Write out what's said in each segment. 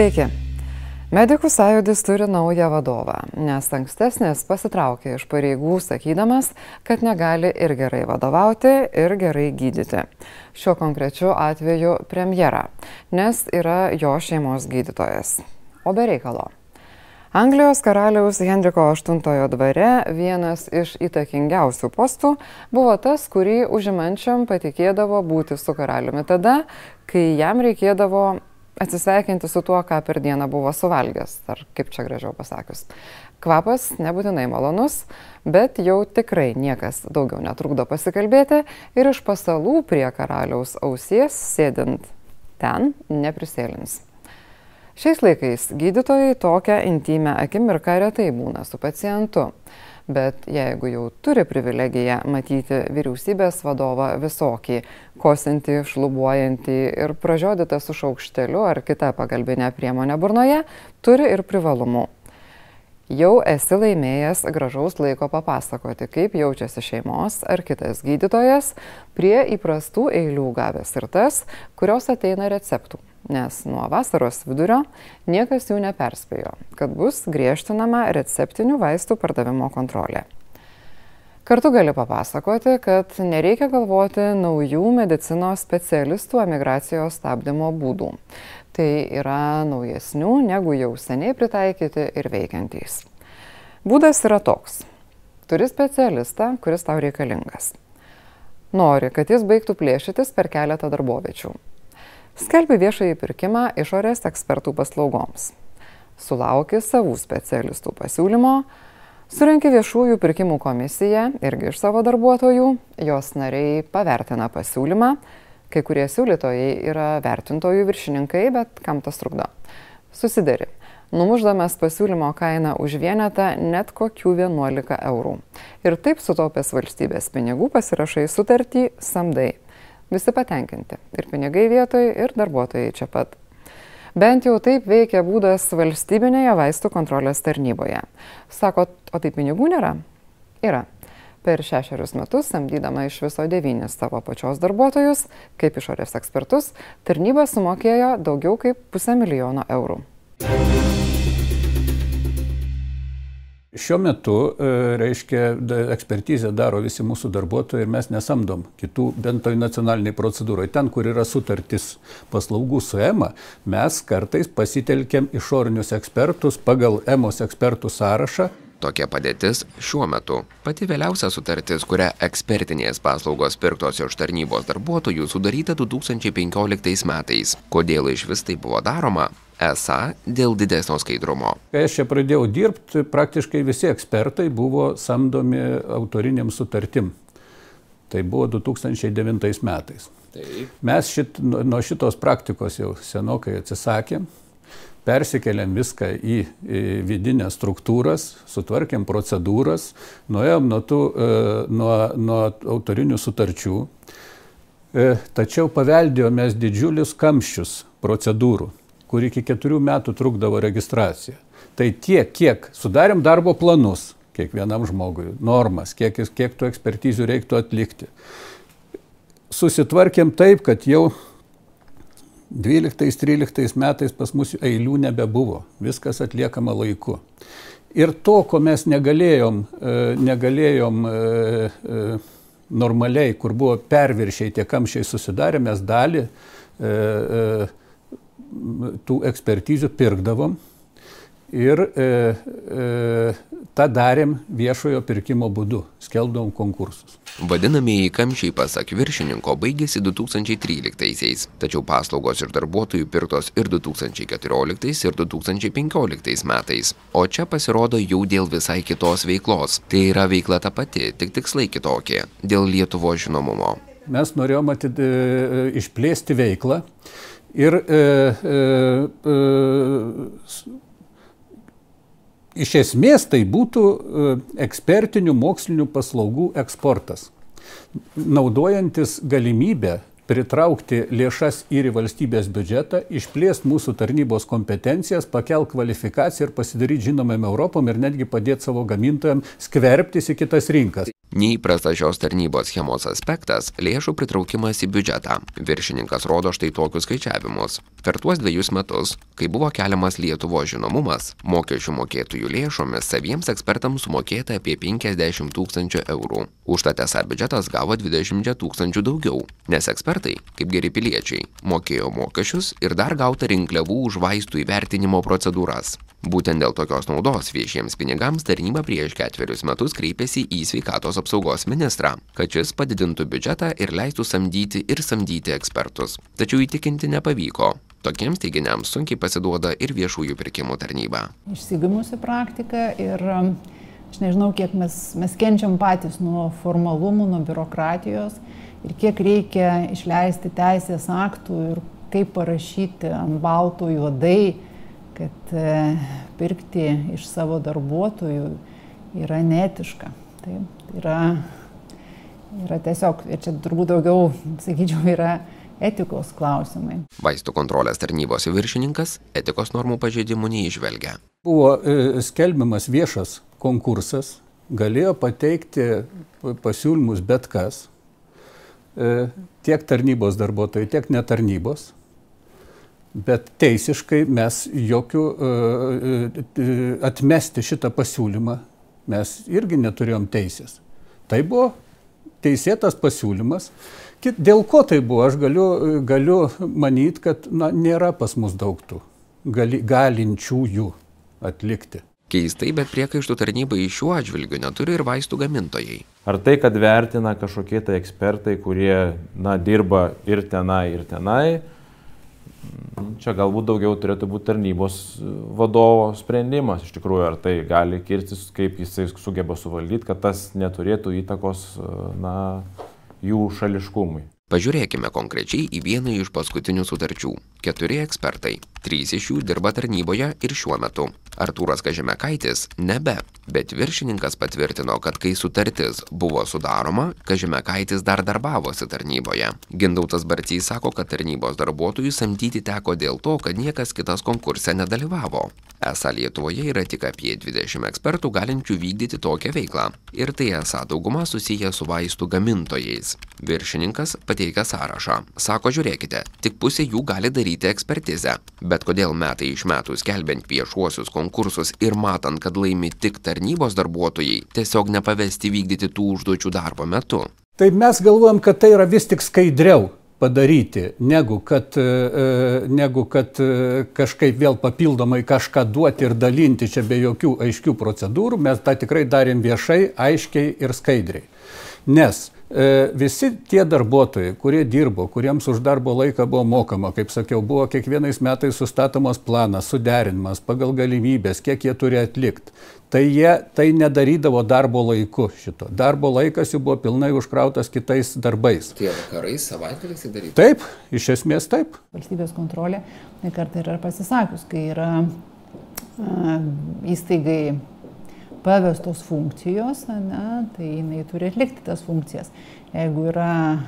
Sveiki. Medikų sąjūdis turi naują vadovą, nes ankstesnis pasitraukė iš pareigų sakydamas, kad negali ir gerai vadovauti, ir gerai gydyti. Šiuo konkrečiu atveju premjera, nes yra jo šeimos gydytojas. O be reikalo. Anglijos karaliaus Henriko VIII dvare vienas iš įtakingiausių postų buvo tas, kurį užimančiam patikėdavo būti su karaliumi tada, kai jam reikėdavo atsisveikinti su tuo, ką per dieną buvo suvalgęs, ar kaip čia gražiau pasakius. Kvapas nebūtinai malonus, bet jau tikrai niekas daugiau netrukdo pasikalbėti ir iš pasalų prie karaliaus ausies sėdint ten neprisėlins. Šiais laikais gydytojai tokią intimę akimirką retai būna su pacientu. Bet jeigu jau turi privilegiją matyti vyriausybės vadovą visokį, kosinti, šlubuojantį ir pražiodytą su šaukšteliu ar kita pagalbinė priemonė burnoje, turi ir privalumų jau esi laimėjęs gražaus laiko papasakoti, kaip jaučiasi šeimos ar kitas gydytojas, prie įprastų eilių gavęs ir tas, kurios ateina receptų. Nes nuo vasaros vidurio niekas jų neperspėjo, kad bus griežtinama receptinių vaistų pardavimo kontrolė. Kartu gali papasakoti, kad nereikia galvoti naujų medicinos specialistų emigracijos stabdymo būdų tai yra naujesnių negu jau seniai pritaikyti ir veikiantys. Būdas yra toks. Turi specialistą, kuris tau reikalingas. Nori, kad jis baigtų plėšytis per keletą darboviečių. Skelbi viešąjį pirkimą išorės ekspertų paslaugoms. Sulauki savų specialistų pasiūlymo, surenki viešųjų pirkimų komisiją irgi iš savo darbuotojų, jos nariai pavertina pasiūlymą, Kai kurie siūlytojai yra vertintojų viršininkai, bet kam tas trukdo? Susidari. Numuždamas pasiūlymo kainą už vienetą net kokių 11 eurų. Ir taip sutaupęs valstybės pinigų pasirašai sutartį samdai. Visi patenkinti. Ir pinigai vietoj, ir darbuotojai čia pat. Bent jau taip veikia būdas valstybinėje vaistų kontrolės tarnyboje. Sakot, o tai pinigų nėra? Yra. Per šešerius metus, samdydama iš viso devynis savo pačios darbuotojus, kaip išorės ekspertus, tarnyba sumokėjo daugiau kaip pusę milijono eurų. Šiuo metu, e, reiškia, ekspertizę daro visi mūsų darbuotojai ir mes nesamdom kitų, bent toj nacionaliniai procedūrai. Ten, kur yra sutartis paslaugų su EMA, mes kartais pasitelkiam išorinius ekspertus pagal EMOS ekspertų sąrašą. Tokia padėtis šiuo metu. Pati vėliausia sutartis kuria ekspertinės paslaugos pirktos iš tarnybos darbuotojų sudaryta du tūkstančiai penkioliktais metais. Kodėl išvis tai buvo daroma esą dėl didesnio skaidrumo. Kai aš čia pradėjau dirbti, praktiškai visi ekspertai buvo samdomi autoriniam sutartim. Tai buvo 2009 metais. Taip. Mes šit, nuo šitos praktikos jau senokai atsisakėm persikeliam viską į, į vidinės struktūras, sutvarkėm procedūras, nuėjom nuo, tų, e, nuo, nuo autorinių sutarčių, e, tačiau paveldėjome mes didžiulius kamščius procedūrų, kur iki keturių metų trukdavo registracija. Tai tiek, kiek sudarėm darbo planus kiekvienam žmogui, normas, kiek, kiek tų ekspertizių reiktų atlikti. Susitvarkėm taip, kad jau 12-13 metais pas mus eilių nebebuvo, viskas atliekama laiku. Ir to, ko mes negalėjom, e, negalėjom e, e, normaliai, kur buvo perviršiai, tie kamščiai susidarė, mes dalį tų ekspertizių pirkdavom ir e, e, tą darėm viešojo pirkimo būdu, skelbdavom konkursus. Vadinamieji kamščiai pasak viršininko baigėsi 2013-aisiais, tačiau paslaugos ir darbuotojų pirktos ir 2014 ir 2015 metais, o čia pasirodo jau dėl visai kitos veiklos. Tai yra veikla ta pati, tik tikslai kitokie, dėl Lietuvo žinomumo. Mes norėjom atid, e, išplėsti veiklą ir e, e, e, iš esmės tai būtų e, ekspertinių mokslinių paslaugų eksportas, naudojantis galimybę pritraukti lėšas ir į valstybės biudžetą, išplėsti mūsų tarnybos kompetencijas, pakel kvalifikaciją ir pasidaryti žinomam Europom ir netgi padėti savo gamintojams skverbtis į kitas rinkas. Neįprastas šios tarnybos schemos aspektas lėšų pritraukimas į biudžetą. Viršininkas rodo štai tokius skaičiavimus. Per tuos dvejus metus kai buvo keliamas lietuvos žinomumas mokesčių mokėtojų lėšomis saviems ekspertams sumokėta apie penkiasdešim tūkstančių eurų. Užtat esą biudžetas gavo dvidešimčia tūkstančių daugiau nes ekspertai kaip geri piliečiai mokėjo mokesčius ir dar gauta rinkliavų už vaistų įvertinimo procedūras būtent dėl tokios naudos viešiems pinigams tarnyba prieš ketverius metus kreipėsi į sveikatos apsaugos ministrą kad šis padidintų biudžetą ir leistų samdyti ir samdyti ekspertus. Tačiau įtikinti nepavyko. Tokiems teiginiams sunkiai pasiduoda ir viešųjų pirkimų tarnyba. Išsigimusi praktika ir aš nežinau kiek mes mes kenčiam patys nuo formalumų nuo biurokratijos ir kiek reikia išleisti teisės aktų ir kaip parašyti ant balto juodai kad e, pirkti iš savo darbuotojų yra netiška. Taip, yra, yra tiesiog, ir čia turbūt daugiau, sakyčiau, yra etikos klausimai. Vaistų kontrolės tarnybos viršininkas etikos normų pažeidimų neižvelgia. Buvo e, skelbiamas viešas konkursas, galėjo pateikti pasiūlymus bet kas, e, tiek tarnybos darbuotojai, tiek netarnybos. Bet teisiškai mes jokių uh, atmesti šitą pasiūlymą mes irgi neturėjom teisės. Tai buvo teisėtas pasiūlymas. Dėl ko tai buvo, aš galiu, galiu manyti, kad na, nėra pas mus daug tų gali, galinčių jų atlikti. Keistai, bet priekaištų tarnybai šiuo atžvilgiu neturi ir vaistų gamintojai. Ar tai, kad vertina kažkokie tai ekspertai, kurie na, dirba ir tenai, ir tenai, Čia galbūt daugiau turėtų būti tarnybos vadovo sprendimas iš tikrųjų, ar tai gali kirtis, kaip jisai sugeba suvaldyti, kad tas neturėtų įtakos na, jų šališkumui. Pažiūrėkime konkrečiai į vieną iš paskutinių sutarčių. Keturi ekspertai. Trys iš jų dirba tarnyboje ir šiuo metu. Artūras Kažemekaitis nebe, bet viršininkas patvirtino, kad kai sutartis buvo sudaroma, Kažemekaitis dar darbavosi tarnyboje. Gindautas Barcys sako, kad tarnybos darbuotojų samdyti teko dėl to, kad niekas kitas konkurse nedalyvavo. Esą Lietuvoje yra tik apie 20 ekspertų galinčių vykdyti tokią veiklą. Ir tai esą dauguma susiję su vaistų gamintojais. Viršininkas pateikia sąrašą. Sako, žiūrėkite, tik pusė jų gali daryti ekspertizę. Bet kodėl metai iš metų skelbiant viešuosius konkursus ir matant, kad laimi tik tarnybos darbuotojai, tiesiog nepavesti vykdyti tų užduočių darbo metu? Tai mes galvojam, kad tai yra vis tik skaidriau padaryti, negu kad, e, negu kad e, kažkaip vėl papildomai kažką duoti ir dalinti čia be jokių aiškių procedūrų. Mes tą tikrai darėm viešai, aiškiai ir skaidriai. Nes E, visi tie darbuotojai, kurie dirbo, kuriems už darbo laiką buvo mokama, kaip sakiau, buvo kiekvienais metais sustatomas planas, suderinimas pagal galimybės, kiek jie turi atlikti. Tai jie tai nedarydavo darbo laiku šito. Darbo laikas jų buvo pilnai užkrautas kitais darbais. Tie vakarai, savaitgaliais tai darydavo? Taip, iš esmės taip. Valstybės kontrolė nekartai yra pasisakius, kai yra a, įstaigai pavestos funkcijos, ne, tai jinai turi atlikti tas funkcijas. Jeigu yra e,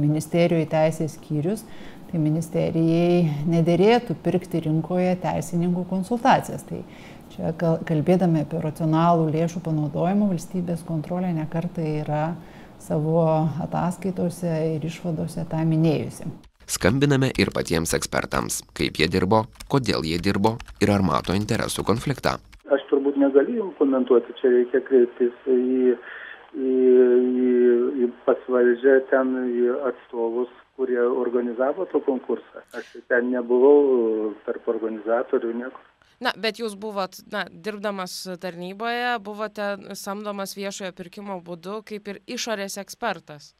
ministerijoje teisės skyrius, tai ministerijai nederėtų pirkti rinkoje teisininkų konsultacijas. Tai čia kalbėdami apie racionalų lėšų panaudojimą, valstybės kontrolė nekartai yra savo ataskaitose ir išvadose tą minėjusi. Skambiname ir patiems ekspertams, kaip jie dirbo, kodėl jie dirbo ir ar mato interesų konfliktą negaliu jum komentuoti, čia reikia kreiptis į, į, į, į pas valdžią ten į atstovus, kurie organizavo to konkursą. Aš ten nebuvau tarp organizatorių niekur. Na, bet jūs buvot, na, dirbdamas tarnyboje, buvote samdomas viešojo pirkimo būdu kaip ir išorės ekspertas.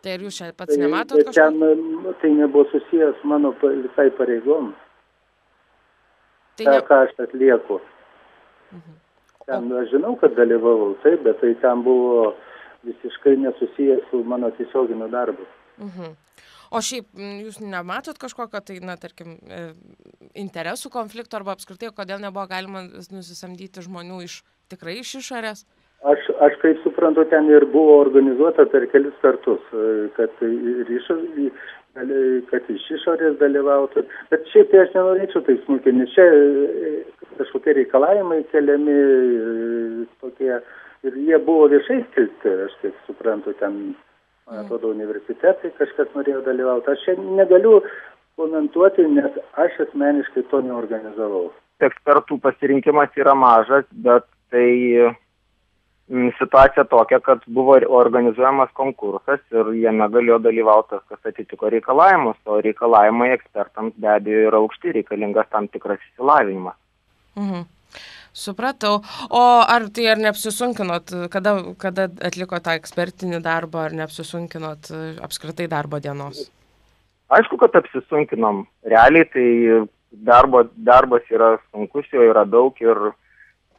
Tai ir jūs čia pats tai, nematot kažko? Ten, nu, tai nebuvo susijęs mano visai pareigom. Tai ne... ką aš atlieku. Mhm. Ten aš žinau, kad dalyvavau, taip, bet tai ten buvo visiškai nesusijęs su mano tiesioginiu darbu. Mhm. O šiaip jūs nematot kažkokio, tai, na, tarkim, e, interesų konflikto arba apskritai, kodėl nebuvo galima nusisamdyti žmonių iš tikrai iš išorės? Aš, aš kaip suprantu, ten ir buvo organizuota per kelis kartus, e, kad ir iš, kad iš išorės dalyvautų. Bet šiaip tai aš nenorėčiau taip smulkiai, nes čia e, kažkokie reikalavimai keliami, tokie ir jie buvo viešai skelbti, aš kaip suprantu, ten, man atrodo, universitetai kažkas norėjo dalyvauti. Aš čia negaliu komentuoti, nes aš asmeniškai to neorganizavau. Ekspertų pasirinkimas yra mažas, bet tai Mm, situacija tokia, kad buvo organizuojamas konkursas ir jame galėjo dalyvauti kas atitiko reikalavimus, o reikalavimai ekspertams be abejo yra aukšti, reikalingas tam tikras įsilavinimas. Mhm. Supratau. O ar tai ar neapsisunkinot, kada, kada atliko tą ekspertinį darbą, ar neapsisunkinot e, apskritai darbo dienos? Aišku, kad apsisunkinom. Realiai tai darbo, darbas yra sunkus, jo yra daug ir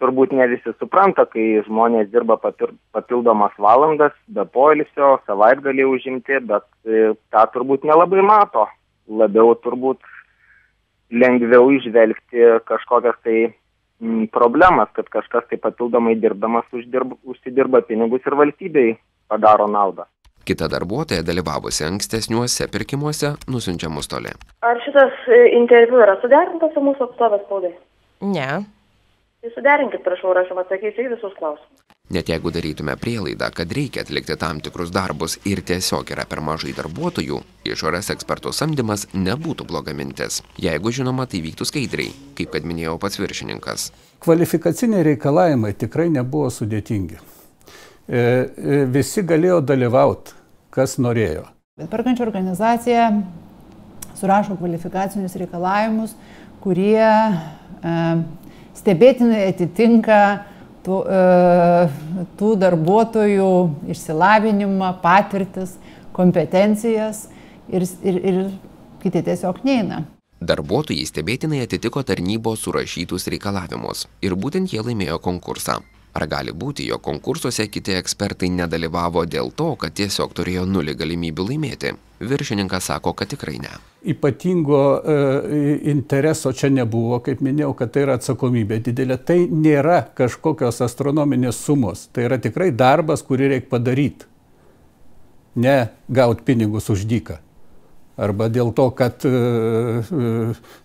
turbūt ne visi supranta, kai žmonės dirba papildomas valandas, be poilsio, savaitgalį užimti, bet e, tą turbūt nelabai mato. Labiau turbūt lengviau išvelgti kažkokias tai m, problemas, kad kažkas tai papildomai dirbdamas uždirba, užsidirba pinigus ir valstybei padaro naudą. Kita darbuotoja dalyvavusi ankstesniuose pirkimuose nusinčia mus toli. Ar šitas e, interviu yra suderintas su mūsų atstovės spaudai? Ne. Tai suderinkit, prašau, ir aš jums atsakysiu į visus klausimus. Net jeigu darytume prielaidą, kad reikia atlikti tam tikrus darbus ir tiesiog yra per mažai darbuotojų, išorės ekspertų samdymas nebūtų bloga mintis. Jeigu žinoma, tai vyktų skaidriai, kaip kad minėjau pats viršininkas. Kvalifikaciniai reikalavimai tikrai nebuvo sudėtingi. E, e, visi galėjo dalyvauti, kas norėjo. Bet perkančio organizacija surašo kvalifikacinius reikalavimus, kurie e, stebėtinai atitinka tų, e, tų darbuotojų išsilavinimą, patirtis, kompetencijas ir, ir, ir kiti tiesiog neina. Darbuotojai stebėtinai atitiko tarnybos surašytus reikalavimus ir būtent jie laimėjo konkursą. Ar gali būti, jog konkursuose kiti ekspertai nedalyvavo dėl to, kad tiesiog turėjo nulį galimybių laimėti? Viršininkas sako, kad tikrai ne. Ypatingo e, intereso čia nebuvo, kaip minėjau, kad tai yra atsakomybė didelė. Tai nėra kažkokios astronominės sumos. Tai yra tikrai darbas, kurį reikia padaryti. Ne gauti pinigus už dyką. Arba dėl to, kad, e, e,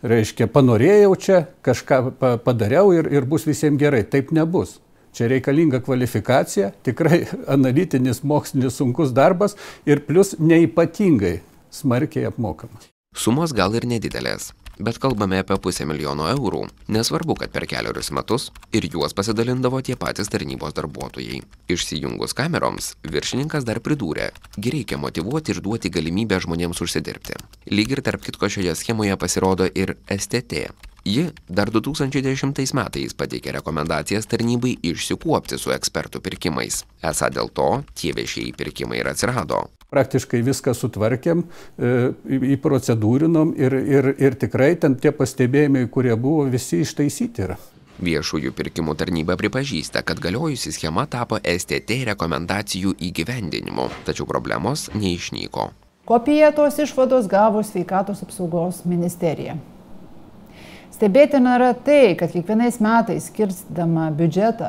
reiškia, panorėjau čia, kažką padariau ir, ir bus visiems gerai. Taip nebus. Čia reikalinga kvalifikacija, tikrai analitinis, mokslinis sunkus darbas ir plus neipatingai smarkiai apmokamas. Sumos gal ir nedidelės, bet kalbame apie pusę milijono eurų. Nesvarbu, kad per keliarius metus ir juos pasidalindavo tie patys tarnybos darbuotojai. Išsijungus kameroms, viršininkas dar pridūrė, reikia motivuoti ir duoti galimybę žmonėms užsidirbti. Lyg ir tarp kitko šioje schemoje pasirodo ir STT ji dar du tūkstančiai dešimtais metais pateikė rekomendacijas tarnybai išsikuopti su ekspertų pirkimais esą dėl to tie viešieji pirkimai ir atsirado praktiškai viską sutvarkėm, e, įprocedūrinom ir, ir, ir tikrai ten tie pastebėjimai, kurie buvo, visi ištaisyti yra. Viešųjų pirkimų tarnyba pripažįsta, kad galiojusi schema tapo STT rekomendacijų įgyvendinimu, tačiau problemos neišnyko. Kopiją tos išvados gavo sveikatos apsaugos ministerija. Stebėtina yra tai, kad kiekvienais metais skirstama biudžetą,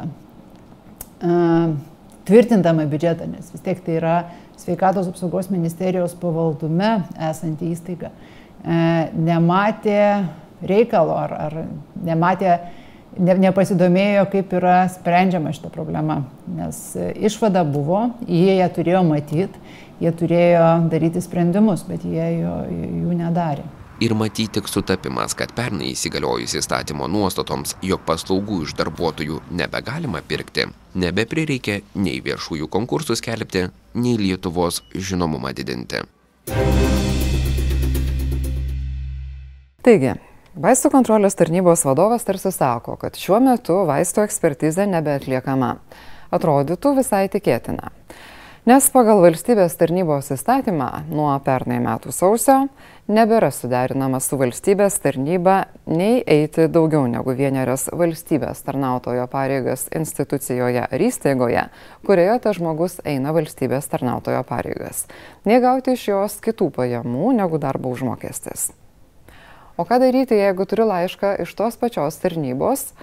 tvirtindama biudžetą, nes vis tiek tai yra sveikatos apsaugos ministerijos pavaldume esanti įstaiga, nematė reikalo ar, ar nematė, ne, nepasidomėjo, kaip yra sprendžiama šita problema. Nes išvada buvo, jie ją turėjo matyti, jie turėjo daryti sprendimus, bet jie jo, jų nedarė ir matyt tik sutapimas kad pernai įsigaliojus įstatymo nuostatoms jog paslaugų iš darbuotojų nebegalima pirkti nebeprireikė nei viešųjų konkursų skelbti nei lietuvos žinomumą didinti taigi Vaistų kontrolės tarnybos vadovas tarsi sako, kad šiuo metu vaistų ekspertizė nebeatliekama. Atrodytų visai tikėtina. Nes pagal valstybės tarnybos įstatymą nuo pernai metų sausio nebėra suderinama su valstybės tarnyba nei eiti daugiau negu vienerias valstybės tarnautojo pareigas institucijoje ar įstaigoje, kurioje tas žmogus eina valstybės tarnautojo pareigas, nei gauti iš jos kitų pajamų negu darbo užmokestis. O ką daryti, jeigu turi laišką iš tos pačios tarnybos,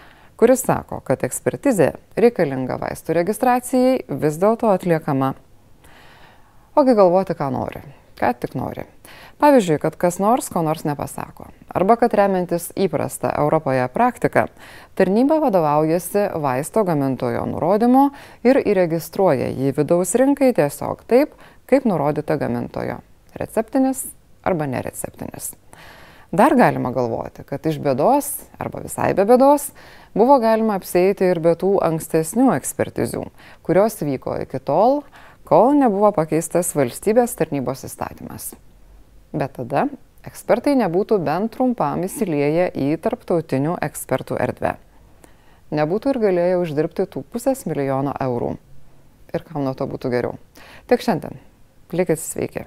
kuris sako, kad ekspertizė reikalinga vaistų registracijai vis dėlto atliekama Ogi galvoti, ką nori. ką tik nori. Pavyzdžiui, kad kas nors ko nors nepasako. Arba kad remiantis įprasta Europoje praktika, tarnyba vadovaujasi vaisto gamintojo nurodymu ir įregistruoja jį vidaus rinkai tiesiog taip, kaip nurodyta gamintojo - receptinis arba nereceptinis. Dar galima galvoti, kad iš bėdos arba visai be bėdos buvo galima apsėti ir be tų ankstesnių ekspertizių, kurios vyko iki tol, kol nebuvo pakeistas valstybės tarnybos įstatymas. Bet tada ekspertai nebūtų bent trumpam įsilieję į tarptautinių ekspertų erdvę. Nebūtų ir galėję uždirbti tų pusės milijono eurų. Ir kam nuo to būtų geriau. Tik šiandien. Likit sveiki.